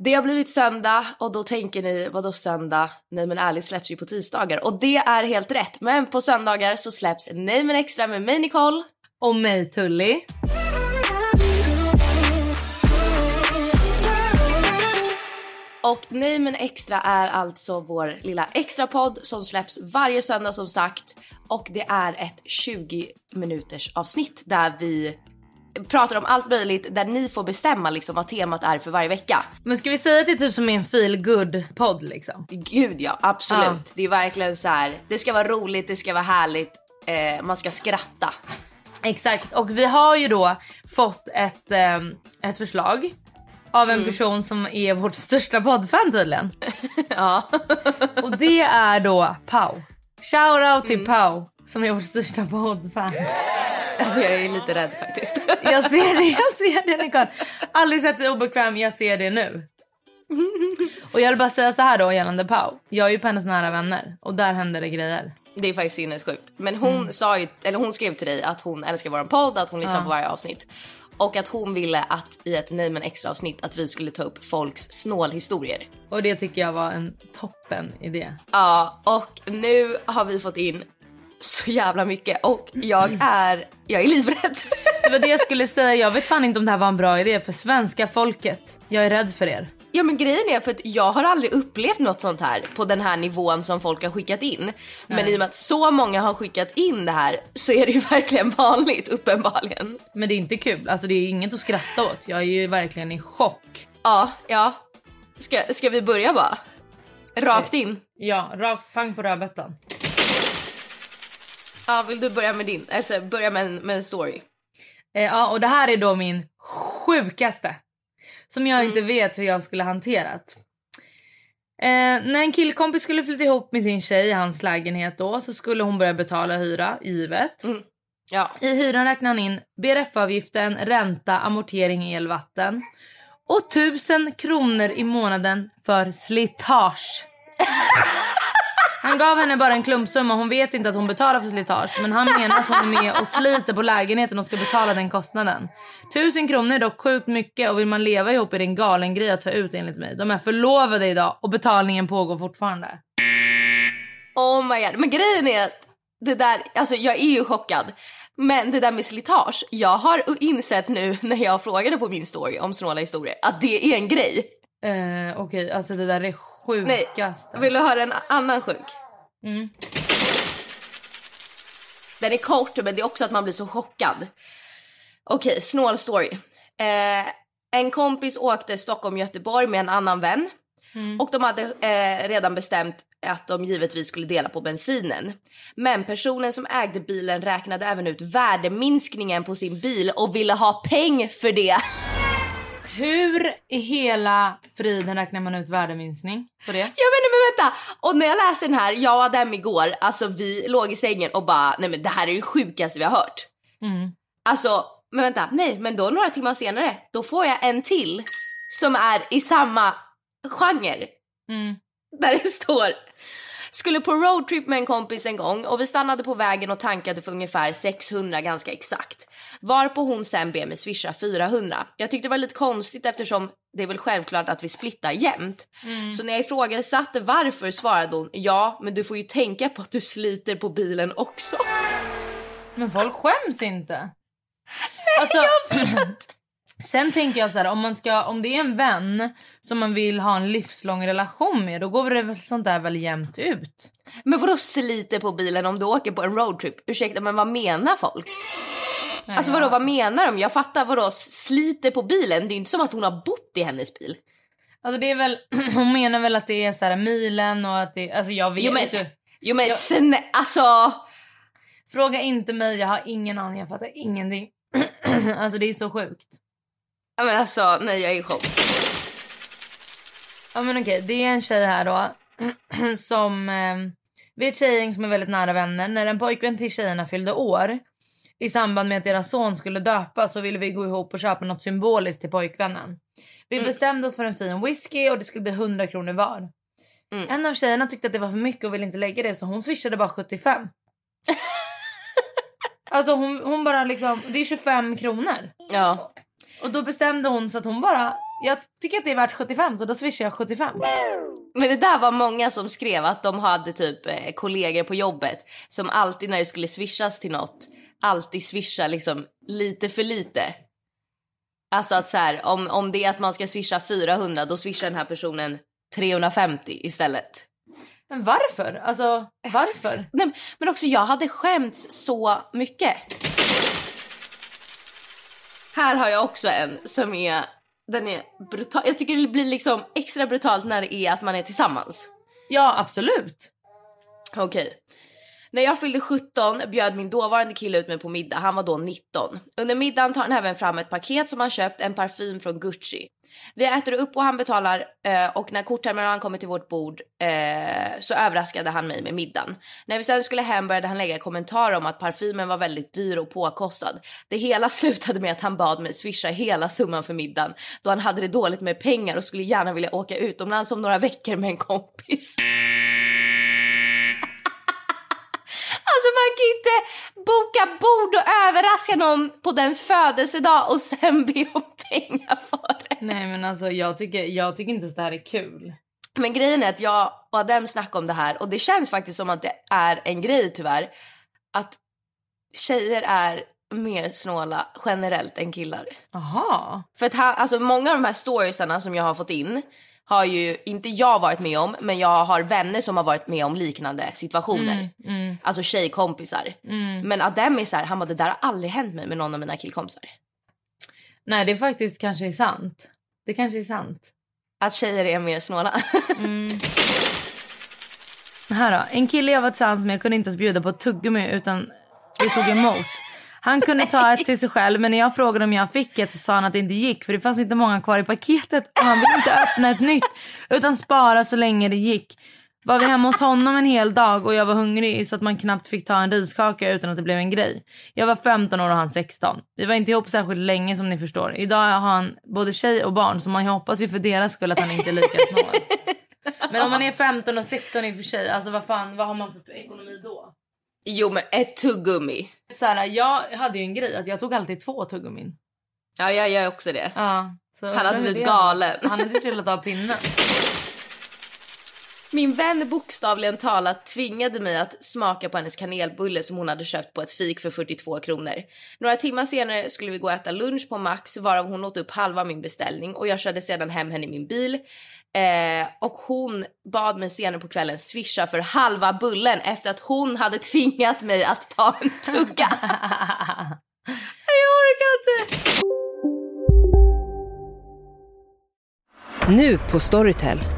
Det har blivit söndag och då tänker ni, vadå söndag? Nej men ärligt släpps ju på tisdagar och det är helt rätt. Men på söndagar så släpps Nej men extra med mig Nicole. Och mig Tully. Och Nej men extra är alltså vår lilla extra podd som släpps varje söndag som sagt. Och det är ett 20 minuters avsnitt där vi pratar om allt möjligt där ni får bestämma liksom vad temat är för varje vecka. Men ska vi säga att det är typ som en feel good podd liksom? Gud ja, absolut. Ja. Det är verkligen så här. det ska vara roligt, det ska vara härligt, eh, man ska skratta. Exakt, och vi har ju då fått ett, eh, ett förslag av en mm. person som är vårt största poddfan tydligen. ja. och det är då Pau. Shout out till mm. Pau som är vårt största poddfan. Alltså jag är lite rädd faktiskt. jag ser det, jag ser det Nicole. Aldrig sett dig obekväm, jag ser det nu. Och jag vill bara säga så här då gällande Pau. Jag är ju på hennes nära vänner och där händer det grejer. Det är faktiskt sinnessjukt. Men hon mm. sa ju, eller hon skrev till dig att hon älskar våran podd, att hon lyssnar ja. på varje avsnitt. Och att hon ville att i ett Nej men extra avsnitt att vi skulle ta upp folks snålhistorier. Och det tycker jag var en toppen idé. Ja, och nu har vi fått in så jävla mycket och jag är, jag är livrädd. Det var det jag skulle säga, jag vet fan inte om det här var en bra idé för svenska folket. Jag är rädd för er. Ja men grejen är för att jag har aldrig upplevt något sånt här på den här nivån som folk har skickat in. Nej. Men i och med att så många har skickat in det här så är det ju verkligen vanligt uppenbarligen. Men det är inte kul, alltså det är inget att skratta åt. Jag är ju verkligen i chock. Ja, ja. Ska, ska vi börja bara? Rakt in? Ja, rakt pang på rödbetan. Ja, vill du börja med din? Alltså börja med en, med en story. Eh, ja, och det här är då min sjukaste. Som jag mm. inte vet hur jag skulle hanterat. Eh, när en killkompis skulle flytta ihop med sin tjej i hans lägenhet då så skulle hon börja betala hyra, givet. Mm. Ja. I hyran räknar han in BRF-avgiften, ränta, amortering, el, vatten. Och tusen kronor i månaden för slitage. Han gav henne bara en klumpsumma hon vet inte att hon betalar för slitage. Men han menar att hon är med och sliter på lägenheten och ska betala den kostnaden. Tusen kronor är dock sjukt mycket och vill man leva ihop är det en galen grej att ta ut enligt mig. De är förlovade idag och betalningen pågår fortfarande. Oh my god. Men grejen är att det där, alltså jag är ju chockad. Men det där med slitage, jag har insett nu när jag frågade på min story om snåla historier att det är en grej. Eh, Okej, okay. alltså det där är sjukaste. Nej, vill du höra en annan sjuk? Mm. Den är kort men det är också att man blir så chockad. Okej, okay, snål story. Eh, en kompis åkte Stockholm-Göteborg med en annan vän. Mm. Och de hade eh, redan bestämt att de givetvis skulle dela på bensinen. Men personen som ägde bilen räknade även ut värdeminskningen på sin bil och ville ha peng för det. Hur i hela friden räknar man ut värdeminskning på det? Jag vet inte men vänta! Och när jag läste den här, jag och Adem igår, alltså vi låg i sängen och bara nej men det här är det sjukaste vi har hört. Mm. Alltså, men vänta, nej men då några timmar senare, då får jag en till som är i samma genre. Mm. Där det står skulle på roadtrip med en kompis en gång och vi stannade på vägen och tankade för ungefär 600 ganska exakt. Varpå hon sen ber mig swisha 400. Jag tyckte det var lite konstigt eftersom det är väl självklart att vi splittar jämnt. Mm. Så när jag ifrågasatte varför svarade hon ja men du får ju tänka på att du sliter på bilen också. Men folk skäms inte. Nej alltså, jag vet! Sen tänker jag så här, om, man ska, om det är en vän som man vill ha en livslång relation med, då går det väl sånt där väl jämnt ut. Men vadå sliter på bilen om du åker på en roadtrip? Ursäkta men vad menar folk? Alltså vadå vad menar de? Jag fattar vadå sliter på bilen? Det är inte som att hon har bott i hennes bil. Alltså det är väl, hon menar väl att det är så här milen och att det, alltså jag vet Jo men, inte. jo, men Jag- sen, alltså. Fråga inte mig, jag har ingen aning, jag fattar ingenting. alltså det är så sjukt. Ja, men alltså nej jag är i chock. Ja men okej, det är en tjej här då som, eh, vi är ett tjejgäng som är väldigt nära vänner. När en pojkvän till tjejerna fyllde år i samband med att deras son skulle döpas så ville vi gå ihop och köpa något symboliskt till pojkvännen. Vi bestämde oss för en fin whisky och det skulle bli 100 kronor var. Mm. En av tjejerna tyckte att det var för mycket och ville inte lägga det så hon swishade bara 75. alltså hon, hon bara liksom, det är 25 kronor. Ja. Och då bestämde hon så att hon bara, jag tycker att det är värt 75 så då swishar jag 75. Men det där var många som skrev att de hade typ eh, kollegor på jobbet som alltid när det skulle swishas till något alltid swishar liksom lite för lite. Alltså att så här, om, om det är att man ska swisha 400 då swishar den här personen 350 istället. Men varför? Alltså varför? Nej, men också jag hade skämts så mycket. Här har jag också en som är, den är brutal. Jag tycker det blir liksom extra brutalt när det är att man är tillsammans. Ja absolut. Okej. När jag fyllde 17 bjöd min dåvarande kille ut mig på middag. Han var då 19. Under middagen tar han även fram ett paket som han köpt, en parfym från Gucci. Vi äter upp och han betalar eh, och när kortterminalen kommer till vårt bord eh, så överraskade han mig med middagen. När vi sen skulle hem började han lägga kommentarer om att parfymen var väldigt dyr och påkostad. Det hela slutade med att han bad mig swisha hela summan för middagen då han hade det dåligt med pengar och skulle gärna vilja åka utomlands om några veckor med en kompis. Alltså man kan inte boka bord och överraska någon på dens födelsedag och sen be om pengar för det. Nej men alltså jag tycker, jag tycker inte att det här är kul. Men grejen är att jag och Adem snackade om det här och det känns faktiskt som att det är en grej tyvärr. Att tjejer är mer snåla generellt än killar. Aha. För att han, alltså många av de här storiesarna som jag har fått in har ju inte jag varit med om men jag har vänner som har varit med om liknande situationer. Alltså tjejkompisar. Men Adem är så här, han bara det där har aldrig hänt mig med någon av mina killkompisar. Nej det är faktiskt kanske är sant. Det kanske är sant. Att tjejer är mer snåla. Här då. En kille jag var tillsammans med kunde inte ens bjuda på ett tuggummi utan vi tog emot. Han kunde ta ett till sig själv men när jag frågade om jag fick ett så sa han att det inte gick för det fanns inte många kvar i paketet och han ville inte öppna ett nytt utan spara så länge det gick. Var vi hemma hos honom en hel dag och jag var hungrig så att man knappt fick ta en riskaka utan att det blev en grej. Jag var 15 år och han 16. Vi var inte ihop särskilt länge som ni förstår. Idag har han både tjej och barn så man hoppas ju för deras skull att han inte är lika snål. Men om man är 15 och 16 i och för sig, alltså vad fan, vad har man för ekonomi då? Jo men ett tuggummi. Så här, jag hade ju en grej att jag tog alltid två tuggummin. Ja jag gör också det. Ja, så Han hade blivit galen. Han hade trillat av pinnen. Min vän bokstavligen talat tvingade mig att smaka på hennes kanelbulle som hon hade köpt på ett fik för 42 kronor. Några timmar senare skulle vi gå och äta lunch på Max varav hon åt upp halva min beställning och jag körde sedan hem henne i min bil. Eh, och hon bad mig senare på kvällen swisha för halva bullen efter att hon hade tvingat mig att ta en tugga. jag orkar inte. Nu på Storytel.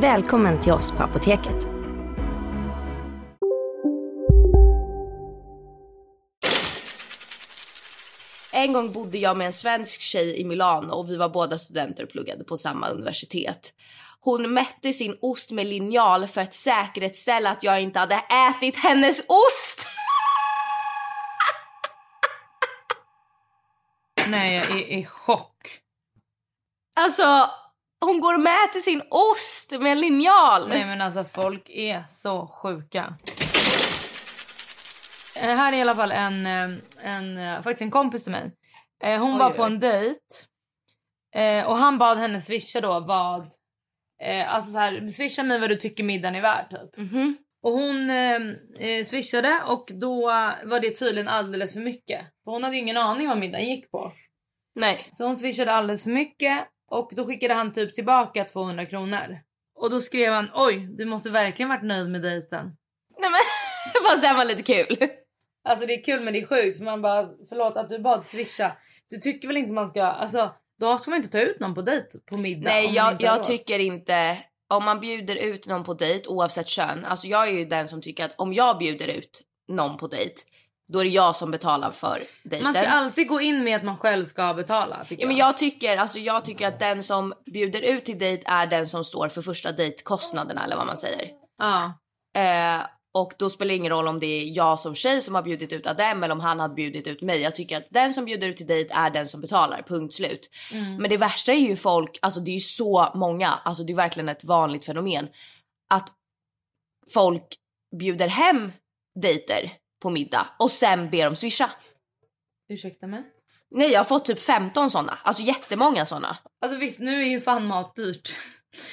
Välkommen till oss på Apoteket. En gång bodde jag med en svensk tjej i Milano och vi var båda studenter och pluggade på samma universitet. Hon mätte sin ost med linjal för att säkerställa att jag inte hade ätit hennes ost. Nej, jag är i chock. Alltså, hon går och mäter sin ost med en linjal. Nej men alltså folk är så sjuka. Eh, Här är i alla fall en, eh, en, eh, faktiskt en kompis till mig. Eh, Hon Oj, var på oj. en dejt. Eh, och han bad henne swisha då vad... Alltså så här, swisha mig vad du tycker middagen är värd typ. Mhm. Och hon eh, swishade och då var det tydligen alldeles för mycket. För hon hade ingen aning vad middagen gick på. Nej. Så hon swishade alldeles för mycket och då skickade han typ tillbaka 200 kronor. Och då skrev han oj, du måste verkligen varit nöjd med dejten. Nej men, fast det var lite kul. Alltså det är kul men det är sjukt för man bara förlåt att du bad swisha. Du tycker väl inte man ska, alltså då ska man inte ta ut någon på dejt på middag. Nej jag, jag tycker inte, om man bjuder ut någon på dejt oavsett kön, alltså jag är ju den som tycker att om jag bjuder ut någon på dejt, då är det jag som betalar för dejten. Man ska alltid gå in med att man själv ska betala tycker Ja, men jag tycker, alltså jag tycker att den som bjuder ut till dejt är den som står för första dejtkostnaderna eller vad man säger. Ja. Eh, och då spelar det ingen roll om det är jag som tjej som har bjudit ut Adem eller om han hade bjudit ut mig. Jag tycker att den som bjuder ut till dejt är den som betalar, punkt slut. Men det värsta är ju folk, alltså det är ju så många, alltså det är verkligen ett vanligt fenomen. Att folk bjuder hem dejter på middag och sen ber dem swisha. Ursäkta mig? Nej jag har fått typ 15 såna, alltså jättemånga såna. Alltså visst nu är ju fan mat dyrt.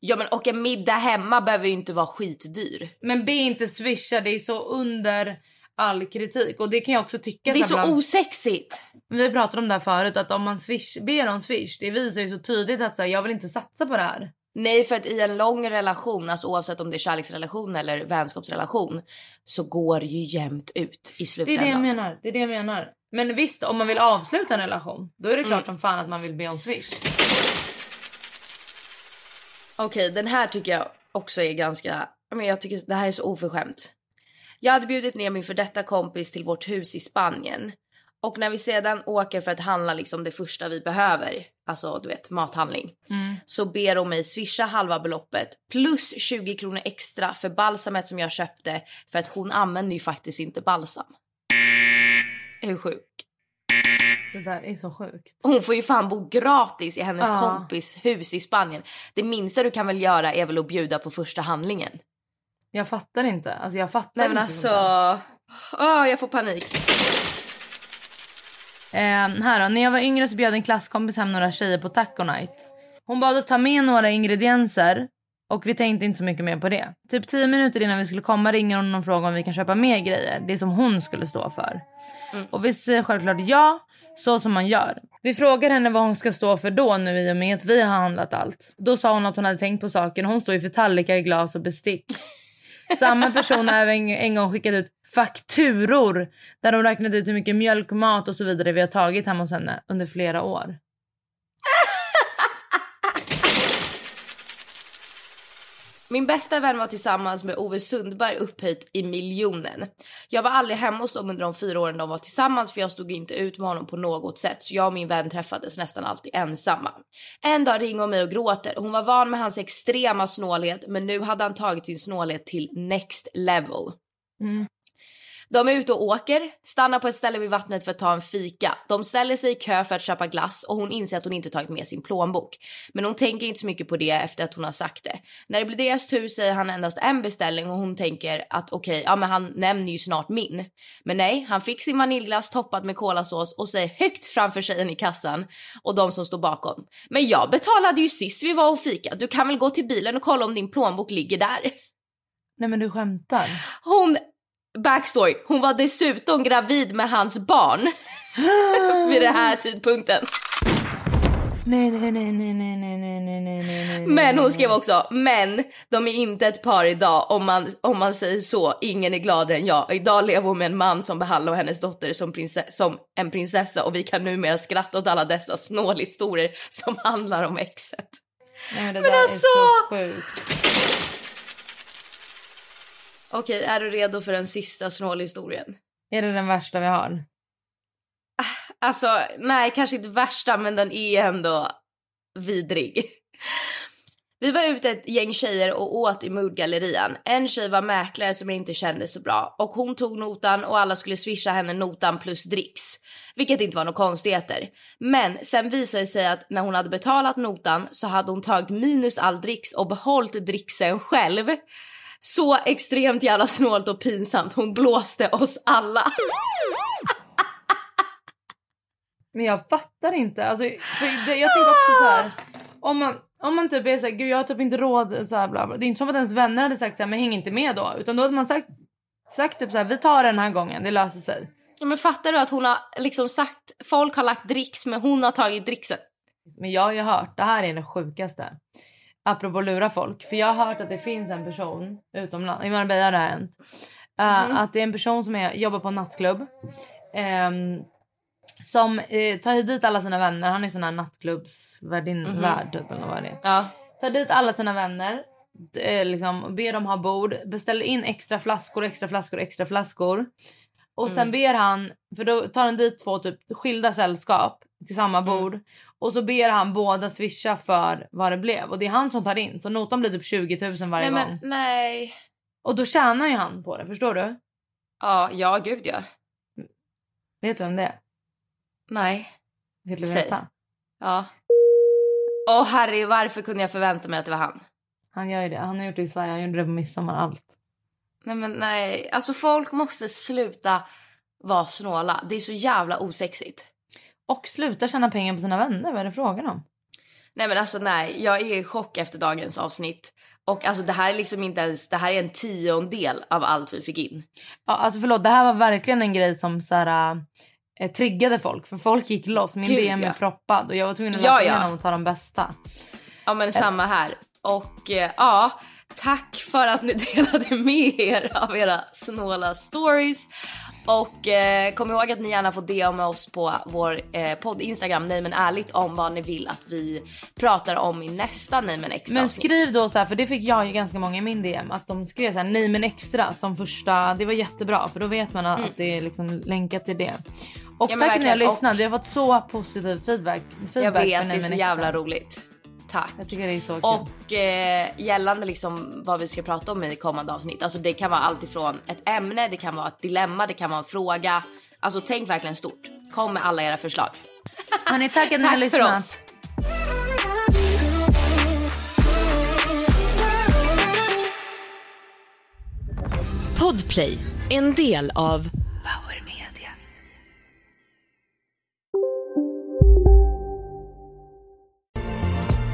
Ja men och en middag hemma behöver ju inte vara skitdyr. Men be inte swisha, det är så under all kritik. Och det kan jag också tycka. Det är här bland- så osexigt. Vi pratade om det här förut, att om man swish, ber om swish, det visar ju så tydligt att så här, jag vill inte satsa på det här. Nej för att i en lång relation, alltså oavsett om det är kärleksrelation eller vänskapsrelation så går det ju jämnt ut i Det är slutändan. det jag menar. Det är det jag menar. Men visst, om man vill avsluta en relation, då är det Mm. klart som fan att man vill be om swish. Okej den här tycker jag också är ganska, men jag tycker det här är så oförskämt. Jag hade bjudit ner min för detta kompis till vårt hus i Spanien. Och när vi sedan åker för att handla liksom det första vi behöver, alltså du vet mathandling, så ber hon mig swisha halva beloppet plus 20 kronor extra för balsamet som jag köpte för att hon använder ju faktiskt inte balsam. Hur sjuk? Det där är så sjukt. Hon får ju fan bo gratis i hennes Ja. kompis hus i Spanien. Det minsta du kan väl göra är väl att bjuda på första handlingen. Jag fattar inte. Alltså jag fattar Nej men inte alltså, åh jag får panik. Eh, här då, när jag var yngre så bjöd en klasskompis hem några tjejer på taco night. Hon bad oss ta med några ingredienser och vi tänkte inte så mycket mer på det. Typ 10 minuter innan vi skulle komma ringer hon och frågar om vi kan köpa mer grejer. Det som hon skulle stå för. Och vi säger självklart ja, så som man gör. Vi frågar henne vad hon ska stå för då nu i och med att vi har handlat allt. Då sa hon att hon hade tänkt på saken. Hon står ju för tallrikar, glas och bestick. Samma person har även en gång skickat ut fakturor där de räknat ut hur mycket mjölk, mat och så vidare vi har tagit hemma hos henne under flera år. Min bästa vän var tillsammans med Ove Sundberg upphöjt i miljonen. Jag var aldrig hemma hos dem under de fyra åren de var tillsammans för jag stod inte ut med honom på något sätt så jag och min vän träffades nästan alltid ensamma. En dag ringer hon mig och gråter. Hon var van med hans extrema snålhet men nu hade han tagit sin snålhet till next level. Mm. De är ute och åker, stannar på ett ställe vid vattnet för att ta en fika. De ställer sig i kö för att köpa glass och hon inser att hon inte tagit med sin plånbok. Men hon tänker inte så mycket på det efter att hon har sagt det. När det blir deras tur säger han endast en beställning och hon tänker att okej, ja men han nämner ju snart min. Men nej, han fick sin vaniljglass toppad med kolasås och säger högt framför tjejen i kassan och de som står bakom. Men jag betalade ju sist vi var och fika. Du kan väl gå till bilen och kolla om din plånbok ligger där. Nej men du skämtar. Hon, backstory, hon var dessutom gravid med hans barn vid den här tidpunkten. Nej, nej, nej, nej, nej, nej, nej, nej, nej. Men hon skrev också, men de är inte ett par idag om man, om man säger så. Ingen är gladare än jag. Idag lever hon med en man som behandlar hennes dotter som, prinsess, som en prinsessa och vi kan numera skratta åt alla dessa snålhistorier som handlar om exet. Nej, men det Men där alltså! är så sjukt. Okej, är du redo för den sista snålhistorien? Är det den värsta vi har? Alltså, nej, kanske inte värsta, men den är ändå vidrig. Vi var ute ett gäng tjejer och åt i Moodgallerian. En tjej var mäklare som jag inte kände så bra och hon tog notan och alla skulle swisha henne notan plus dricks. Vilket inte var några konstigheter. Men sen visade det sig att när hon hade betalat notan så hade hon tagit minus all dricks och behållit dricksen själv. Så extremt jävla snålt och pinsamt. Hon blåste oss alla. Men jag fattar inte. Alltså, det, jag tänker också så här. Om man, om man typ är såhär, gud jag har typ inte råd. Så här, bla bla. Det är inte som att ens vänner hade sagt så här, men häng inte med då. Utan då hade man sagt, sagt typ så här, vi tar den här gången, det löser sig. Ja, men fattar du att hon har liksom sagt, folk har lagt dricks men hon har tagit dricksen. Men jag har ju hört, det här är det sjukaste. Apropå lura folk. För jag har hört att det finns en person utomlands, i Marbella har det hänt. Uh, Att det är en person som är, jobbar på en nattklubb. ehm, som eh, tar dit alla sina vänner. Han är sån här nattklubbsvärdin, värd typ eller vad det är. Ja. Tar dit alla sina vänner. eh, Liksom, ber dem ha bord. Beställer in extra flaskor, extra flaskor, extra flaskor. Och sen ber han, för då tar han dit två typ skilda sällskap till samma bord. Och så ber han båda swisha för vad det blev. Och det är han som tar in. Så notan blir typ 20 000 varje Nej gång. men nej. Och då tjänar ju han på det, förstår du? Ja, ja gud ja. Vet du vem det är? Nej. Vill du Säg. veta? Ja. Åh Harry, varför kunde jag förvänta mig att det var han? Han gör ju det. Han har gjort det i Sverige. Han gjorde det på midsommar. Allt. Nej men nej, alltså folk måste sluta vara snåla. Det är så jävla osexigt. Och sluta tjäna pengar på sina vänner. Vad är det frågan om? Nej men alltså nej, jag är i chock efter dagens avsnitt. Och alltså det här är liksom inte ens, det här är en tiondel av allt vi fick in. Ja, alltså förlåt. Det här var verkligen en grej som så här, eh, triggade folk. För folk gick loss. Min Gud, DM ja. är proppad. Och jag var tvungen att Ja, ja. ta de bästa. Ja men samma här. Och eh, ja, tack för att ni delade med er av era snåla stories. Och eh, kom ihåg att ni gärna får DMa oss på vår eh, podd Instagram, nej men ärligt om vad ni vill att vi pratar om i nästa nej men extra Men skriv då så här, för det fick jag ju ganska många i min DM. Att de skrev så här, nej men extra som första. Det var jättebra för då vet man att det är liksom länkat till det. Och Mm. Ja, tack när jag verkligen. lyssnade. Vi har fått så positiv feedback. feedback Jag vet, det är så jävla roligt. Tack. Jag tycker det är så kul. Och eh, gällande liksom vad vi ska prata om i kommande avsnitt. Alltså det kan vara allt ifrån ett ämne, det kan vara ett dilemma, det kan vara en fråga. Alltså tänk verkligen stort. Kom med alla era förslag. Hörni, tack att ni har Tack för lyssnat. oss. Podplay, en del av